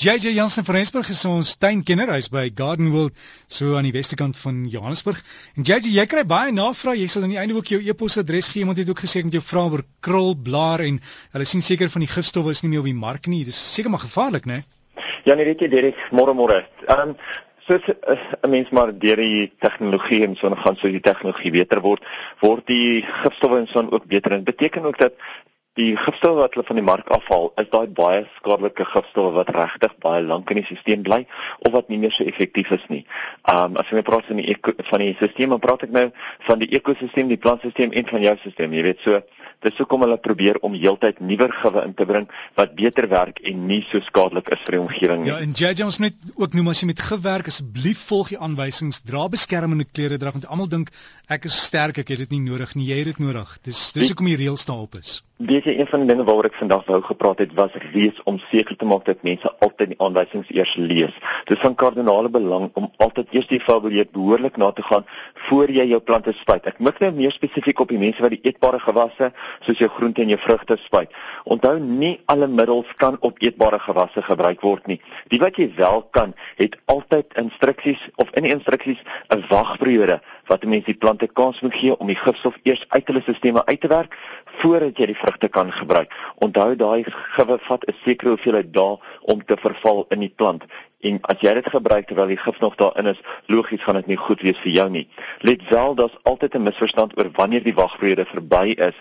JJ Jansen van Rensburg is ons tuinkenner. Hy's by Garden World so aan die westekant van Johannesburg. En JJ, jy kry baie navrae. Jy sal aan die einde ook jou e-posadres gee. Iemand het ook gesê met jou vra oor krul, blaar en hulle sien seker van die gifstowwe is nie meer op die mark nie. Dit is seker maar gevaarlik, né? Ja, nee, dit is direk môre môre. Ehm so 'n mens maar deur die tegnologie en so gaan so die tegnologie beter word, word die gifstowwe en so ook beter. Dit beteken ook dat die gifstowwe wat hulle van die mark afhaal, is daai baie skadelike gifstowwe wat regtig baie lank in die stelsel bly of wat nie meer so effektief is nie. Um as jy praat van die van die stelsel, dan praat ek nou van die ekosisteem, die plantstelsel en van jou stelsel. Jy weet so, dis hoekom hulle probeer om heeltyd nuwer gewe in te bring wat beter werk en nie so skadelik is vir die omgewing nie. Ja, en JJ ons net ook noem as jy met gewerk asseblief volg die aanwysings, dra beskermende klere dra want almal dink ek is sterk, ek het dit nie nodig nie. Jy het dit nodig. Dis dis hoekom die reëls daarop is. Weet jy een van die dinge waaroor ek vandag wou gepraat het was reeds om seker te maak dat mense altyd die aanwysings eers lees. Dit is van kardinale belang om altyd eers die fabuleet behoorlik na te gaan voor jy jou plante spuit. Ek mik nou meer spesifiek op die mense wat die eetbare gewasse soos jou groente en jou vrugte spuit. Onthou nie alle middels kan op eetbare gewasse gebruik word nie. Die wat jy wel kan, het altyd instruksies of in die instruksies 'n wagperiode wat mense die plante kans moet gee om die gifstof eers uit hulle stelsels uit te werk voordat jy die vrugte kan gebruik. Onthou daai gewe vat 'n sekere hoeveelheid dae om te verval in die plant. En as jy dit gebruik terwyl die gif nog daarin is, logies gaan dit nie goed wees vir jou nie. Let wel, daar's altyd 'n misverstand oor wanneer die wagperiode verby is.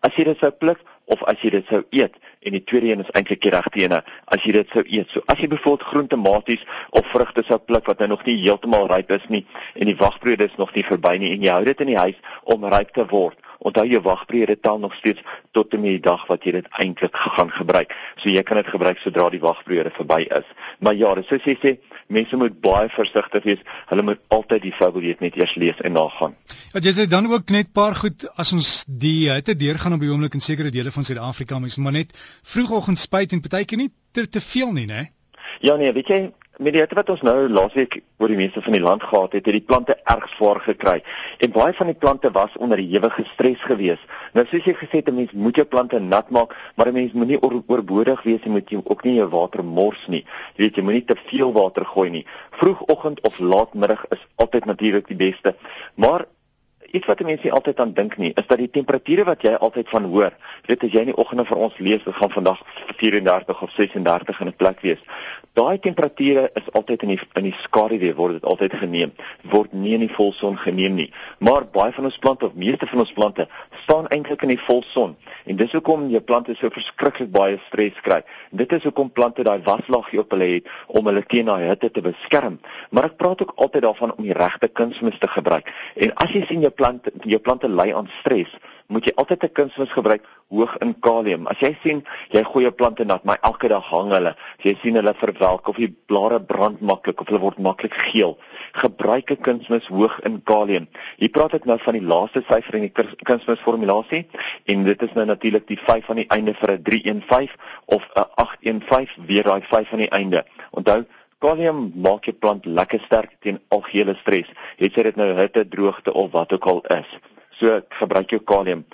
As jy dit sou pluk of as jy dit sou eet en die tweede een is eintlik die regte ene as jy dit sou eet. So as jy byvoorbeeld groente maties of vrugte sou pluk wat nou nog nie heeltemal ryp is nie en die wagperiode is nog nie verby nie en jy hou dit in die huis om ryp te word onthou jou wagperiode tel nog steeds tot en met die dag wat jy dit eintlik gaan gebruik. So jy kan dit gebruik sodra die wagperiode verby is. Maar ja, dis soos jy sê, mense moet baie versigtig wees. Hulle moet altyd die fabuleet net eers lees en nagaan. Wat jy sê dan ook net paar goed as ons die hitte deurgaan op die oomblik in sekere dele van Suid-Afrika, mens maar net vroegoggend spuit en partykeer nie te, te veel nie, né? Ja nee, weet jy, met die hitte wat ons nou laasweek oor die meeste van die land gehad het, het die plante erg swaar gekry. En baie van die plante was onder ewige stres gewees. Nou soos jy gesê het, 'n mens moet jou plante nat maak, maar 'n mens moenie oor, oorbodig wees en moet jy ook nie jou water mors nie. Jy weet jy moenie te veel water gooi nie. Vroegoggend of laatmiddag is altyd natuurlik die beste. Maar iets wat mense nie altyd aan dink nie, is dat die temperature wat jy altyd van hoor, weet as jy in die oggende vir ons lees, dit gaan vandag 34 of 36 in 'n plek wees. Daai temperature is altyd in die in die skaduwee word dit altyd geneem, word nie in die volson geneem nie. Maar baie van ons plante of meeste van ons plante staan eintlik in die volson en dis hoekom jou plante so verskriklik baie stres kry. Dit is hoekom plante daai waslaagie op hulle het om hulle teen daai hitte te beskerm. Maar ek praat ook altyd daarvan om die regte kunsmis te gebruik. En as jy sien jou plante jou plante ly aan stres, moet jy altyd 'n kunsmis gebruik hoog in kalium. As jy sien jy gooi jou plante nat, maar elke dag hang hulle, as jy sien hulle verwelk of die blare brand maklik of hulle word maklik geel, gebruik 'n kunsmis hoog in kalium. Hier praat ek nou van die laaste syfer in die kunsmis formulasie en dit is nou natuurlik die 5 aan die einde vir 'n 315 of 'n 815 weer daai 5 aan die einde. Onthou Kalium maak jou plant lekker sterk teen algehele stres. Het jy dit nou hitte, droogte of wat ook al is. So gebruik jou kalium.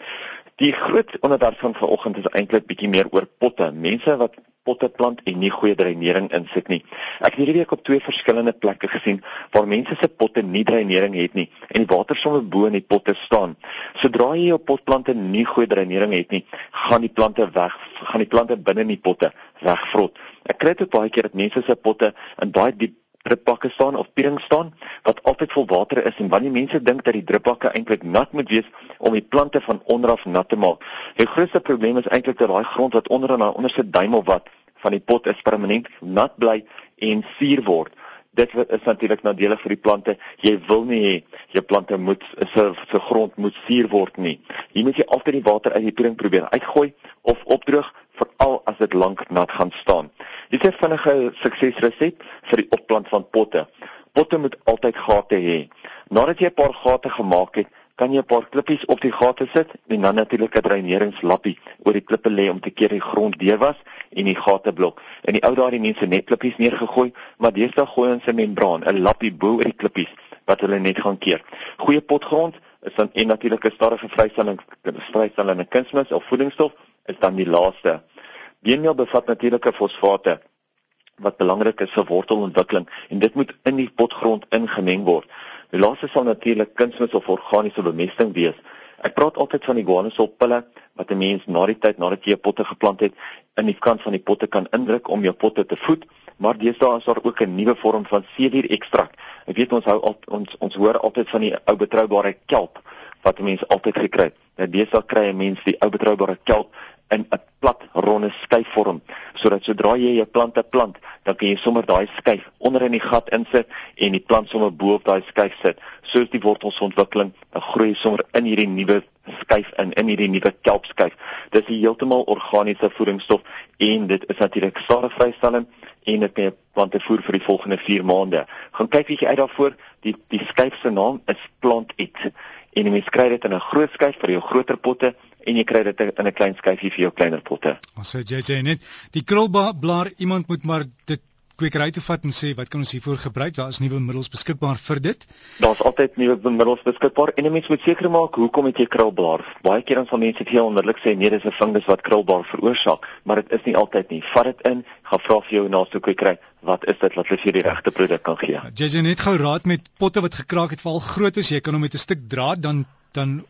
Die groot onderwerp van vanoggend is eintlik bietjie meer oor potte. Mense wat potte plant en nie goeie dreinering insit nie. Ek het hierdie week op twee verskillende plekke gesien waar mense se potte nie dreinering het nie en die water sommer bo in die potte staan. Sodra jy jou potplante nie goeie dreinering het nie, gaan die plante weg, gaan die plante binne in die potte wegvrot. Ek kry dit baie keer dat mense se potte in baie diep drupbakke staan of piering staan wat altyd vol water is en wanneer mense dink dat die drupbakke eintlik nat moet wees om die plante van onder af nat te maak. Die grootste probleem is eintlik dat daai grond wat onder aan onderste duim of wat van die pot is permanent nat bly en suur word dit is natuurlik nadelig vir die plante. Jy wil nie hê jou plante moet se se grond moet suur word nie. Jy moet jy altyd die water uit die piering probeer uitgooi of opdroog veral as dit lank nat gaan staan. Dit is 'n vinnige suksesresep vir die opplant van potte. Potte moet altyd gate hê. Nadat jy 'n paar gate gemaak het, kan jy 'n paar klippies op die gate sit en dan natuurlik 'n dreineringslappie oor die klippe lê om te keer die grond deur was en die gate blok. In die ou dae het die mense net klippies neergegooi, maar deesdae gooi ons 'n membraan, 'n lappie bo oor die klippies wat hulle net gaan keer. Goeie potgrond is dan en natuurlik 'n stadige vrystelling, vrystellende kunsmis of voedingsstof is dan die laaste. Beenmeel bevat natuurlike fosfate wat belangrik is vir wortelontwikkeling en dit moet in die potgrond ingemeng word. Die laaste sal natuurlik kunsmis of organiese bemesting wees. Ek praat altyd van die guanosopille wat 'n mens na die tyd nadat jy potte geplant het in die kant van die potte kan indruk om jou potte te voed, maar deesdae is daar ook 'n nuwe vorm van seewier ekstrakt. Ek weet ons hou al, ons ons hoor altyd van die ou betroubare kelp wat mense altyd gekry het. Nou deesdae kry 'n mens die ou betroubare kelp in 'n plat ronde skyfvorm sodat sodra jy jou plante plant, dan kan jy sommer daai skyf onder in die gat insit en die plant sommer bo op daai skyf sit. Soos die wortelsontwikkeling, dan groei sommer in hierdie nuwe skyf in in hierdie nuwe kelpskyf. Dit is heeltemal organiese voedingsstof en dit is natuurlik stadig vrystelling en dit kan plante voer vir die volgende 4 maande. Gaan kyk bietjie uit daarvoor. Die die skyf se naam is Plant It. En jy skry dit in 'n groot skyf vir jou groter potte en jy kry dit in 'n klein skyfie vir jou kleiner potte. Ons sê jy sê net die krulblaar iemand moet maar dit kwekery toe vat en sê wat kan ons hiervoor gebruik? Daar is nuwe middels beskikbaar vir dit. Daar's altyd nuwe middels beskikbaar en 'n mens moet seker maak hoekom het jy krulblaar? Baie keer dan sal mense vir jou onmiddellik sê nee, dis 'n fungus wat krulblaar veroorsaak, maar dit is nie altyd nie. Vat dit in, gaan vra vir jou naaste kwekery, wat is dit wat hulle vir die regte produk kan gee? Jy sê net gou raad met potte wat gekraak het, veral groot as jy kan hom met 'n stuk draad dan dan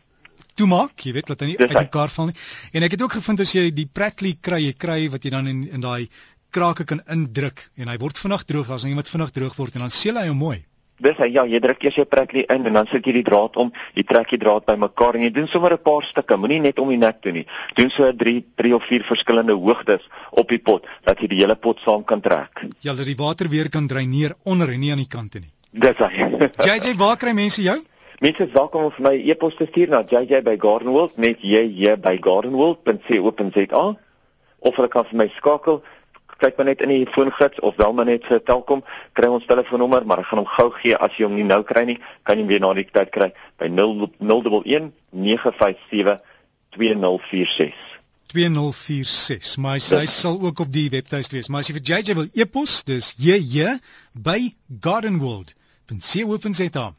toemaak, jy weet dat hy nie uit mekaar val nie. En ek het ook gevind as jy die Pratley kry, jy kry wat jy dan in in daai krake kan indruk en hy word vinnig droog as iemand vinnig droog word en dan seël hy hom mooi. Dis hy ja, jy druk eers jou Pratley in en dan sit jy die draad om, jy trek die draad bymekaar en jy doen sommer 'n paar stukke, moenie net om die nek toe nie. Doen so 3 3 of 4 verskillende hoogtes op die pot dat jy die hele pot saam kan trek. Ja, dat die water weer kan dreineer onder en nie aan die kante nie. Dis hy. JJ, waar kry mense jou? Mense is welkom om vir my e-pos te stuur na jj@gardenworld met jj@gardenworld.co.za of hulle kan vir my skakel. Kyk maar net in die foongids of wel maar net vir Telkom. Kry ons telefoonnommer maar ek gaan hom gou gee. As jy hom nie nou kry nie kan jy hom weer na die tyd kry by 011 957 2046 2046 maar hy sal ook op die webtuiste wees. Maar as jy vir JJ wil e-pos dis jj by gardenworld.co.za